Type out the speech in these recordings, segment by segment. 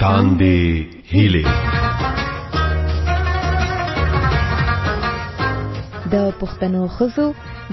تاندې هیلې د پښتنو خزو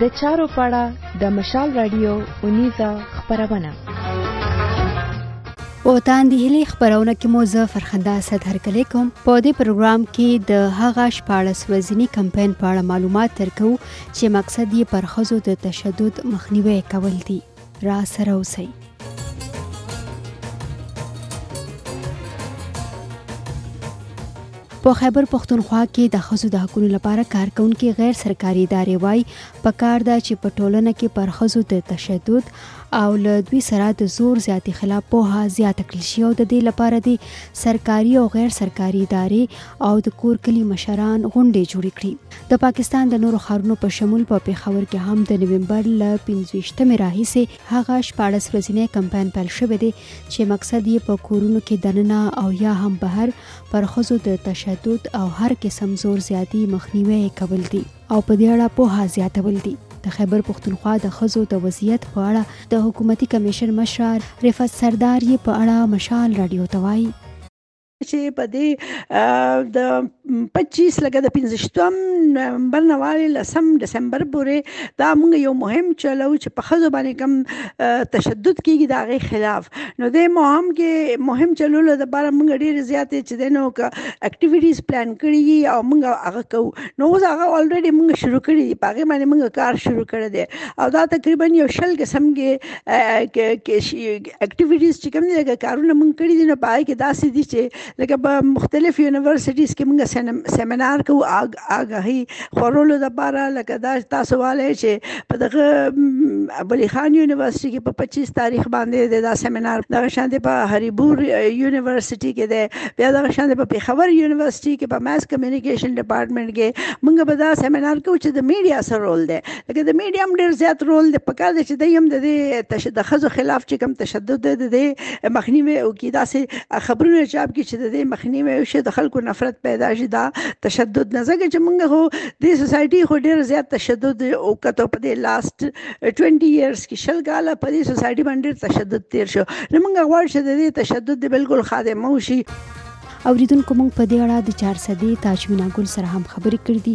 د چارو پاړه د مشال رادیو اونیزه خبرونه او تاندې هلي خبرونه کې مو زه فرخنده اسد هرکلی کوم په دې پروګرام کې د هغه شپاړس ورځنی کمپاین په اړه معلومات درکو چې مقصد یې پر خزو د تشدد مخنیوي کول دي را سره اوسئ. په خیبر پښتونخوا کې د ښځو د حقونو لپاره کارکونکي غیر سرکاري ادارې وایي په کار ده چې په ټولنه کې پر ښځو د تشدد او له دوی سره د زور زیاتې خلاف پوهه زیاته کړل شي او د دې لپاره دي سرکاري او غیر سرکاري ادارې او د کور کلي مشران غونډې جوړې کړي د پاکستان د نورو ښارونو په شمول په پېښور کې هم د نومبر له پنځویشتمې راهیسې هغه شپاړس ورځینی کمپاین پیل شوی دی چې مقصد یې په کورونو کې دننه او یا هم بهر پر ښځو د تشدد او هر قسم زور زیاتی مخنیوی کول دي او په دې اړه پوهه زیاتول دي د خیبر پښتونخوا د خزو د وضعیت په اړه د حکومتي کمیشن مشر رفعت سردار یې په اړه مشال رادیو ته وایي چې په دې د 25 لګه د 15 نومبر نه والی لسم دسمبر پورې دا موږ یو مهم چلو چې په خزو باندې کم تشدد کیږي دا غي خلاف نو د مهم کې مهم چلو له لپاره موږ ډیر زیاتې چې د نو اکټیویټیز پلان کړی او موږ هغه کو نو اوس هغه الریډي موږ شروع کړی دی پاګه باندې موږ کار شروع کړی دی او دا تقریبا یو شل قسم کې اکټیویټیز چې کوم لګه کارونه مونږ کړی دي نو پای کې داسې دي چې لکه په مختلف یونیورسيټیز کې مونږ سیمینار کو آګاهي خورولو د لپاره لکه دا تاسو والي چې په دغه ابلی خان یونیورسيټي کې په 25 تاریخ باندې دا سیمینار دغه شان دی په هریبور یونیورسيټي کې دی بیا دغه شان دی په پیښور یونیورسيټي کې په ماس کمیونیکیشن ډپارټمنټ کې مونږ به دا سیمینار کو چې د میډیا سره رول دی لکه د میډیم ډیر زیات رول د پکار دی چې د یم د دې تشدد خزو خلاف چې کم تشدد د دې مخنیوي او کی داسې خبرونه چاپ کی چې د دې مخنیوي او شه د خلکو نفرت پیدا شي دا تشدد نه زګه چې موږ هو د سوسایټي خو ډیر زیات تشدد او کته په دې لاست 20 ایئرز کې شل کال په دې سوسایټي باندې تشدد تیر شو نو موږ غواړو چې د دې تشدد د بالکل خادمه وشي اوریدونکو موږ په دې اړه د چارسدي تاج مینا ګل سره هم خبرې کړې دي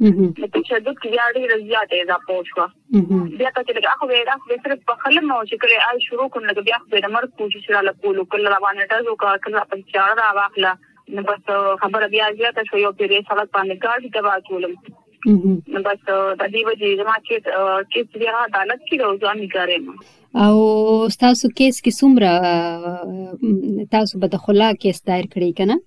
د تشدد کې بیا ډېر زیات اضافه پوه شو بیا ته چې لږه خو ویرا خو صرف په خلم او چې کله آی شروع کړم لږه بیا خو د مرګ کوشش را لکولو کله را باندې ډزو کا کله په چاړه را واخله نو بس خبره بیا زیاته شو یو پیری سړک باندې ګاډي تبا کولم نو بس د دې وجې زما چې چې بیا عدالت کې روزان نګارم او تاسو کیس کې څومره تاسو به د خلا کیس دایر کړی کنه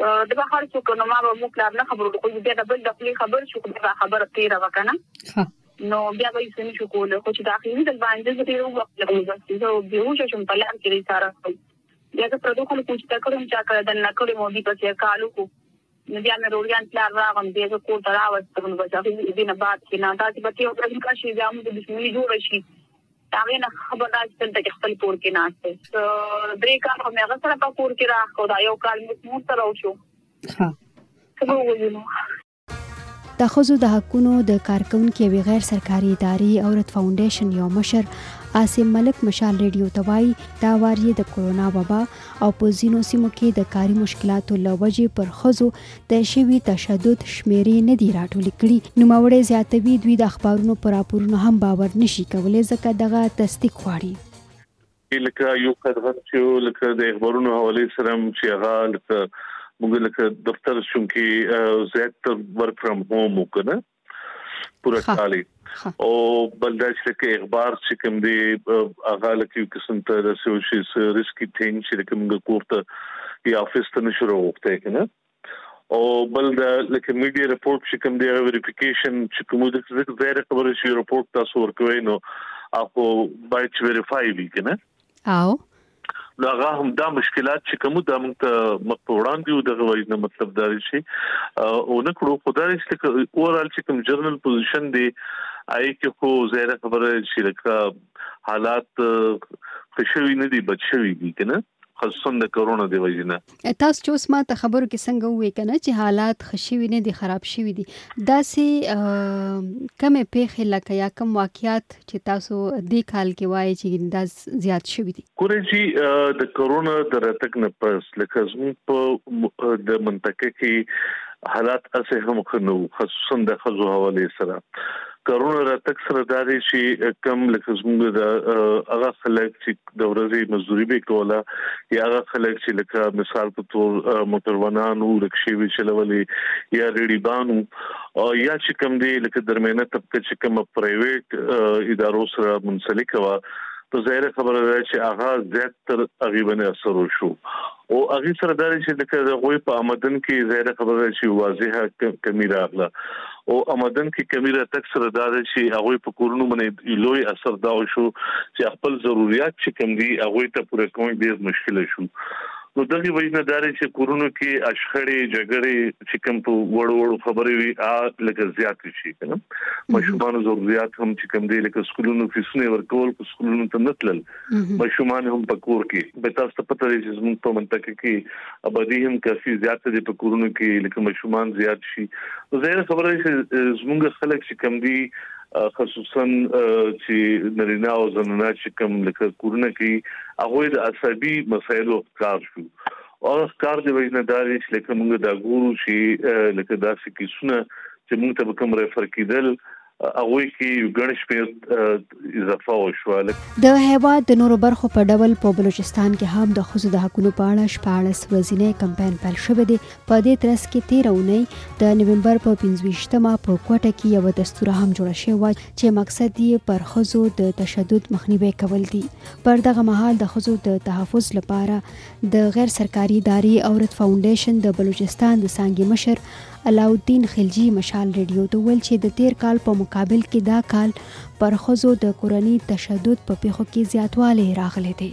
که د بهر څوک نو ما به مو پلار نه خبرو خو بیا د بل د خپل خبر شو خو دا خبره تیره وکنه نو بیا به یې څه نشو کولای خو چې د اخیری د باندې زه ډیر وخت لګوم چې زه به وښه شم په لار کې سره بیا زه پردو خلکو چې تکرم چا کړ د نه کړې مو دي په څیر کالو کو نو بیا مې روریان پلار راغم بیا زه کور ته راوستم بس هغه دې نه بعد کې نه دا چې په یو ورځ کې شي بیا موږ د دښمنۍ جوړ شي دا غي نه خبر دا چې ته خپل کور کې ناشته درې کال هم هغه سره په کور کې راخ او دا یو کال مو سره وشو ها څنګه وګورم د خزو د حقونو د کارکونکو وی غیر سرکاري ادارې او رد فاونډیشن یو مشر عاصم ملک مشال ریډیو توای دا واری د کورونا وبا او په ځینو سیمو کې د کاري مشکلاتو لوجې پر خزو د شوي تشدد شمیرې نه دي راټولې کړي. نوموړی زیاتوي، دوی د اخبارونو پر راپورونو هم باور نه شي کولی ځکه دغه تصدیق غواړي. لکه یو قدغن چې لکه د اخبارونو حوالې سره هم چې هغه لکه موږ لکه دفتر چونکې زیات تر ورک فرام هوم وو کنه. پوره کالی او بل دا چې کې اخبار چې کوم دی هغه لکه یو قسم ته د سیو شي ریسکی ټینګ چې کوم د کوړه یا افیس ته نشو وخته کنه او بل دا لکه میډیا رپورت چې کوم دی ویریفیکیشن چې کوم د څه ځای خبره شي رپورت تاسو ورکوي نو اپو باید ویریفای وی کنه او نو هغه هم دا مشکلات چې کوم دا موږ ته مخ په وړاندې یو دغه وایي نه مطلب دا شي او نه کړو خدای چې اورال چې کوم جرنل پوزیشن دی آی کې خو زیاده خبره چې لکه حالات خوشوي نه دي بچوي دي کنه خصوصا د کورونا دی وجنه تاسو چې اوس ماته خبرو کې څنګه ووې کنه چې حالات ښه شوي نه دي خراب شوي دي داسې کمې پیښې لکه یا کم واقعیات چې تاسو دې کال کې وایي چې دا زیات شوي دي ګورې چې د کورونا د راتګ نه پس لکه زموږ په د منطقه کې حالات اسه هم خنو خصوصا د خزو حواله سره کورونا راتګ سره داري چې کم لکه زموږ د هغه خلک چې د ورځې مزدوري به کوله یا هغه خلک چې لکه مثال په تور موټرونانو رکشې وی چلولې یا ریډیبانو او یا چې کم دی لکه درمیانه طبقه چې کم پرایویټ ادارو سره منسلک و نو ظاهر خبره ده چې هغه زیات تر غیبنه اثر وشو او هغه سره دا چې د هغوی په آمدن کې زیاده خبره چې واضحه کمی راغله او آمدن کې کمی را تک سره دا چې هغه په کورونو باندې لوی اثر دا شو چې خپل ضرورت چې کم دي هغه ته پوره کول ډیر مشکل شو نو دغه وجنه دار چې کورونو کې اشخړې جګړې چې کوم په وړو وړو خبرې وي ا لکه زیات شي کنه مشمن ضرورت هم چې کوم دی لکه سکولونو فیسونه ورکول کو سکولونو ته نتلل مشومان هم په کور کې به تاسو ته پته لري چې زموږ په منطقه کې ابادي هم کافي زیات دي په کورونو کې لکه مشومان زیات شي نو زه یې خبره چې زموږ خلک چې کم دي خصوصا چې نرینه او زنانه چې کم لکه کورونه کې هغه د عصبي مسایلو ښکار شو او ښکار دی وجنه دا چې لکه موږ دا ګورو چې لکه داسې کیسونه چې موږ ته کوم ریفر کیدل هغوی کې یو ګڼ شمېر اضافه وشوه. د هېواد د نورو برخو په ډول په بلوچستان کې هم د ښځو د حقونو په اړه شپاړس ورځینی کمپاین پیل شوی دی. په دې ترڅ کې تېره اونۍ د نومبر په پنځه ویشتمه په کوټه کې یوه دستوره هم جوړه شوې وه چې مقصد یې پر ښځو د تشدد مخنیوی کول دي. پر دغه مهال د ښځو د تحفظ لپاره د غیر سرکاري ادارې عورت فاونډېشن د بلوچستان د څانګې مشر علاوالدین خلجي مشال ریډیو ته ویل چې د تیر کال په مقابل کې دا کال پر ښځو د کورني تشدد په پیښو کې زیاتوالی راغلی دی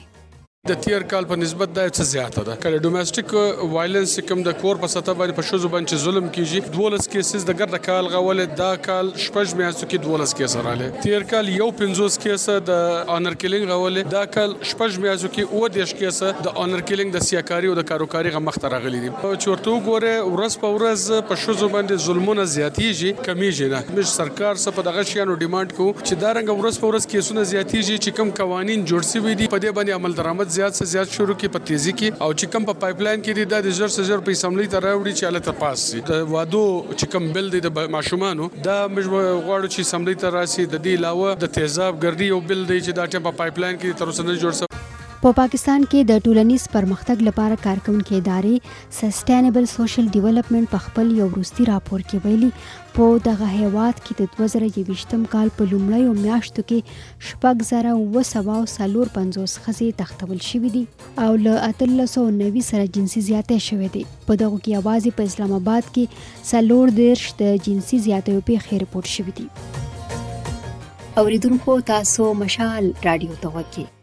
د تیر کال په نسبت دا څه زیاته ده کله ډومېسټک وایلنس کوم د کور په سطح باندې په شوزو باندې ظلم کیږي 12 کیسز د ګرد کال غول دا کال شپږ میاشتو کې 12 کیس رااله تیر کال یو 50 کیس د انر کیلینګ غول دا کال شپږ میاشتو کې و 10 کیس د انر کیلینګ د سیاکاری او د کاروکاری غمخ ترغلي دي چې ورته وګورې ورځ په ورځ په شوزو باندې ظلمونه زیاتیږي کمیږي نه موږ سرکار سره په دغه شیانو ډیماند کوو چې دا رنګ ورځ په ورځ کیسونه زیاتیږي چې کم قوانين جوړ شوی دي په دې باندې عمل درآمد زیات سه زیات شروع کی په تیزی کې او چې کم په پایپ لاین کې دي دا د زر سه زر په اسمبلی ته راوړي چې الته پاس شي د وادو چې کم بل دی د ماشومانو دا موږ غواړو چې اسمبلی ته راشي د دې علاوه د تیزاب ګردي یو بل دی چې دا ټیم په پایپ لاین کې تر اوسه نه جوړ په پاکستان کې د ټولنیز پرمختګ لپاره کارکونکې ادارې سسټینبل سوشل ډیولپمنټ په خپل یو وروستي راپور کې ویلي په دغه هیواد کې د 2021 کال په لومړیو میاشتو کې شپږ زره اووه سوه او څلور پنځوس ښځې تښتول شوې دي او له اتلس سوه نوي سره جنسي زیاتی شوی دی په دغو کې یوازې په اسلام آباد کې څلور دېرش د جنسي زیاتیو پېښې رپورټ شوې دي اوریدونکو تاسو مشال رادیو ته غوږ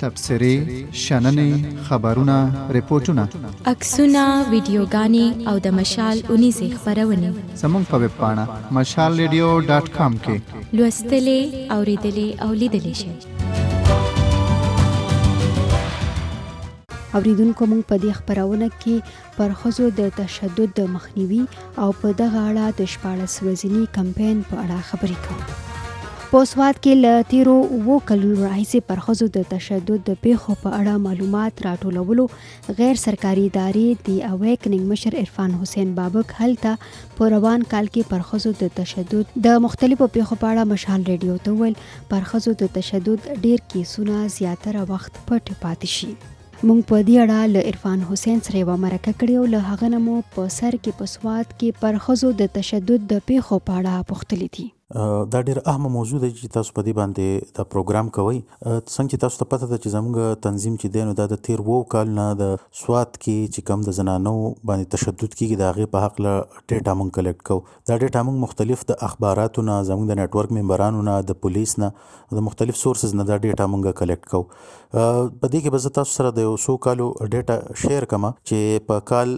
تبصرې شننې خبرونه رپورټونه عکسونه ویډیوګانې او د مشال اونیزې خبرونه زموږ په ویب پاڼه مشال ریډیو ډاټ کام کې لوستلې اوریدلې او لیدلې شئ اوریدونکو موږ په دې خبرونه کې پر ښځو د تشدد د مخنیوي او په دغه اړه د شپاړس ورځني کمپاین په اړه خبرې کوو په سواد کې له تیرو وو کلونو راهیسې پر خزو د تشدد د پیښو په اړه معلومات راټولولو غیر سرکاري ادارې دی اویکننګ مشر عرفان حسین بابک هلته په روان کال کې پر خزو د تشدد د مختلفو پیښو په اړه مشال ریډیو ته ویل پر خزو د تشدد ډیر کیسونه زیاتره وخت پټ پاتې شي مونږ په دې اړه له عرفان حسین سره یوه مرکه کړې او له هغه نه مو په سر کې په سوات کې پر ښځو د تشدد د پیښو په اړه پوښتلي دي دا ډیر اهمه موضوع ده چې تاسو په دې باندې دا پروګرام کوي څنګه چې تاسو ته پته ده چې زموږ تنظیم چې دینو دا د تیر وو کال نه د سواد کې چې کم د زنانو باندې تشدد کیږي دا غي په حق له ډیټا مونږ کلیکټ کو دا ډیټا مونږ مختلف د اخباراتو نه زموږ د نتورک ممبرانو نه د پولیس نه د مختلف سورسز نه دا ډیټا مونږه کلیکټ کو په دې کې به زه تاسو سره د یو څو کالو ډیټا شیر کما چې په کال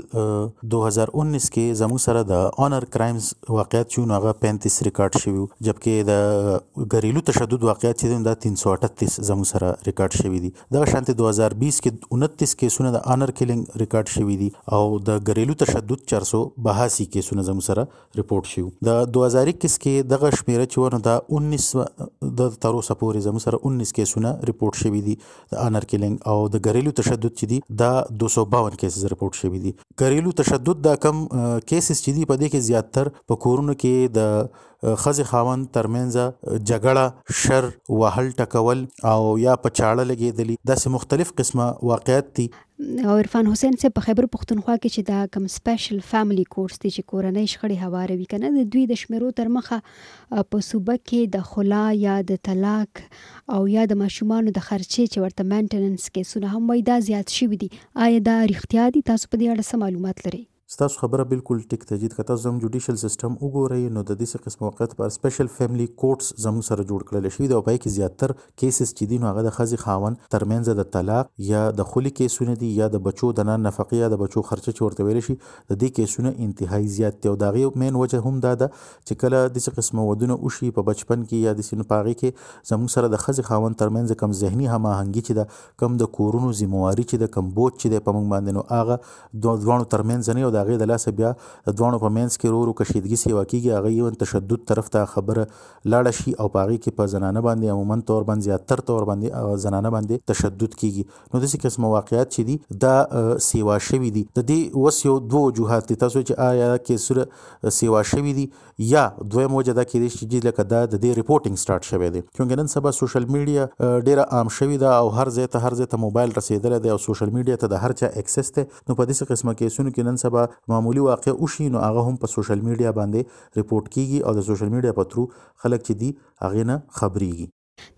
2019 کې زموږ سره د اونر کرایمز واقعیت چې هغه 35 ریکارډ شوی جبکې د غریلو تشدد واقعیت چې دا 338 زموږ سره ریکارډ شوی دي دغه شانته 2020 کې 29 کیسونه د اونر کیلینګ ریکارډ شوی دي او د غریلو تشدد 482 کیسونه زموږ سره رپورټ شو د 2021 کې دغه شمیره چې ونه دا 19 د تر اوسه پورې زموږ سره 19 کیسونه رپورټ شوي دي د انر کیلینګ او د ګریلو تشدد چې دي دا 252 کیسز رپورټ شوي دي ګریلو تشدد دا کم کیسز چې دي په دې کې زیات تر په کورونو کې د خزه خاوند ترمنځ جګړه شر وهل ټکول او یا په چاړه لګیدلی داسې مختلف قسمه واقعیت دي او عرفان حسین صاحب په خیبر پښتونخوا کې چې دا کم سپیشل فیملی کورس دی چې کورنۍ شخړې هواروي کنه د دوی د شمیرو تر مخه په صوبه کې د خلا یا د طلاق او یا د ماشومانو د خرچې چې ورته مینټیننس کیسونه هم وای دا زیات شوي دي آیا دا رښتیا دي تاسو په دې اړه څه معلومات لرئ ستاسو خبره بلکل ټیک ده جی که تاسو زموږ جوډیشل سیستم وګورئ نو د داسې قسم وقایعو لپاره سپیشل فیملی کورټس زموږ سره جوړ کړل شوي دي او په هغه کې زیاتر کیسز چې دي نو هغه د ښځې خاوند ترمنځ د طلاق یا د خلي کیسونه دي یا د بچو د نه نفقې یا د بچو خرچه چې ورته ویل شي د دې کیسونه انتهايي زیات دي او د هغې مین وجه هم دا ده چې کله داسې قسم ودونه وشي په بچپن کې یا داسې نو په هغې کې زموږ سره د ښځې خاوند ترمنځ کوم ذهني هماهنګي چې ده کوم د کورونو ذمه واري چې ده کوم بوج چې دی په موږ باندې نو هغه دو دواړو ترمنځ نه او د هغې د لاسه بیا د دواړو په منځ کې رو رو کشیدګي سیوا کیږي هغه یون تشدد طرف ته خبره لاړه شي او پاغي کې په زنانه باندې عموما تور باندې یا تر تور باندې زنانه باندې تشدد کیږي نو د څه قسم واقعیات چې دي دا سیوا شوی دي د دې وس یو دوه وجوهات دي تاسو چې آیا کې سره سیوا شوی دي یا دویم وجه دا کېدای شي چې لکه دا د دې رپورټینګ سټارټ شوی دی چونګې نن سبا سوشل میډیا ډیره عام شوی دا او هر ځای ته هر ځای ته موبایل رسیدل دی او سوشل میډیا ته د هر چا اکسس ته نو په دې قسمه کیسونو کې نن سبا معمولی واقع او شي نو هغه هم په سوشل میډیا باندې رپورټ کیږي او د سوشل میډیا په ترو خلک چې دی هغه نه خبريږي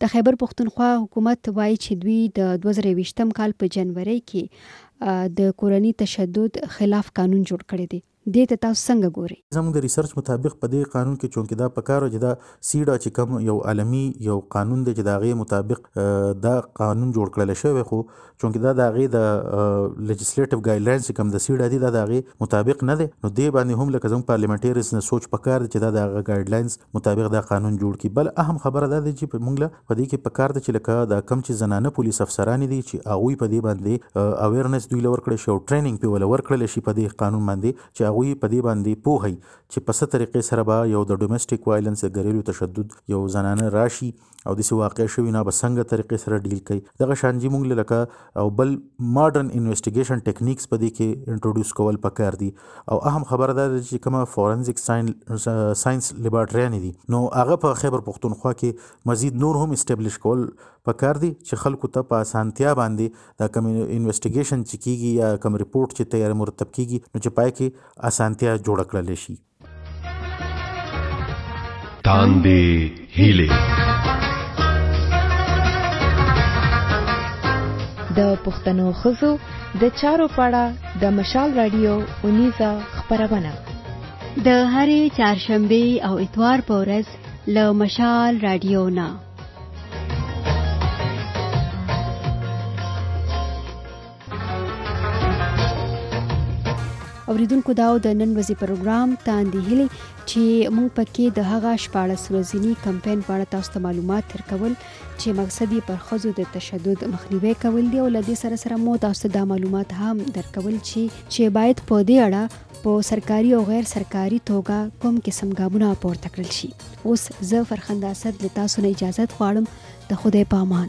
د خیبر پښتونخوا حکومت وايي چې دوی د دوه زره یوویشتم کال په جنورۍ کې د کورني تشدد خلاف قانون جوړ کړی دی. دې ته تاسو څنګه ګورئ؟ زموږ د ریسرچ مطابق په دې قانون کې چونکې دا پکار وه چې دا سیډا چې کوم یو عالمي یو قانون دی چې د هغې مطابق دا قانون جوړ کړل شوی خو چونکه دا د هغې د لیجسلیټیو ګایډلاینز چې کوم د سیډا دي دا د هغې مطابق نه دی نو دې باندې هم لکه زموږ پارلیمنټریز نه سوچ پکار دی چې دا د هغه ګایډلاینز مطابق دا قانون جوړ کړي بل اهم خبره دا دی چې موږ له په دې کې پکار دی چې لکه دا کم چې زنانه پولیس افسران دي چې هغه په دې باندې اویرنس دوی لور کړی شي او ټریننګ په ولور کړل شي په دې قانون باندې چې هغه په دې باندې پوهي چې په ست طریقې سره به یو د ډومېسټک وایلنس ګریلو تشدد یو زنانه راشي او دسی واقع شوی نه به څنګه طریقې سره ډیل کوي دغه شان جی مونږ لکه او بل ماډرن انویسټیګیشن ټیکنیکس په دې کې انټروډوس کول پکار دي او اهم خبره ده چې کومه فورنزیک ساينس لیبارټریان دي نو هغه په خیبر پښتونخوا کې مزید نور هم اسټابلیش کول پکار دي چې خلکو ته په اسانتیا باندې دا کوم انویسټیګیشن چې کیږي یا کوم ریپورت چې تیار مرتب کیږي نو چې پای کې اسانتیا جوړ کړل شي تاندې هیلې د پښتنو خزو د چارو پاړه د مشال رادیو اونیزه خبرونه د هرې چهارشنبه او اتوار په ورځ له مشال رادیو نه اوریدونکو دا د نن ورځې پروګرام تاندې هلي چې موږ پکې د هغه 14 ورځې کمپاین په اړه تاسو ته معلومات ورکول چې مقصد یې پر خزو د تشدد مخنیوي کول دی او لدې سره سره مو تاسو ته دا معلومات هم درکول چې چې باید په دې اړه په سرکاري او غیر سرکاري توګه کوم قسم ګامونه پورته کړل شي اوس زه فرخنده اسد له تاسو نه اجازه غواړم د خدای په امان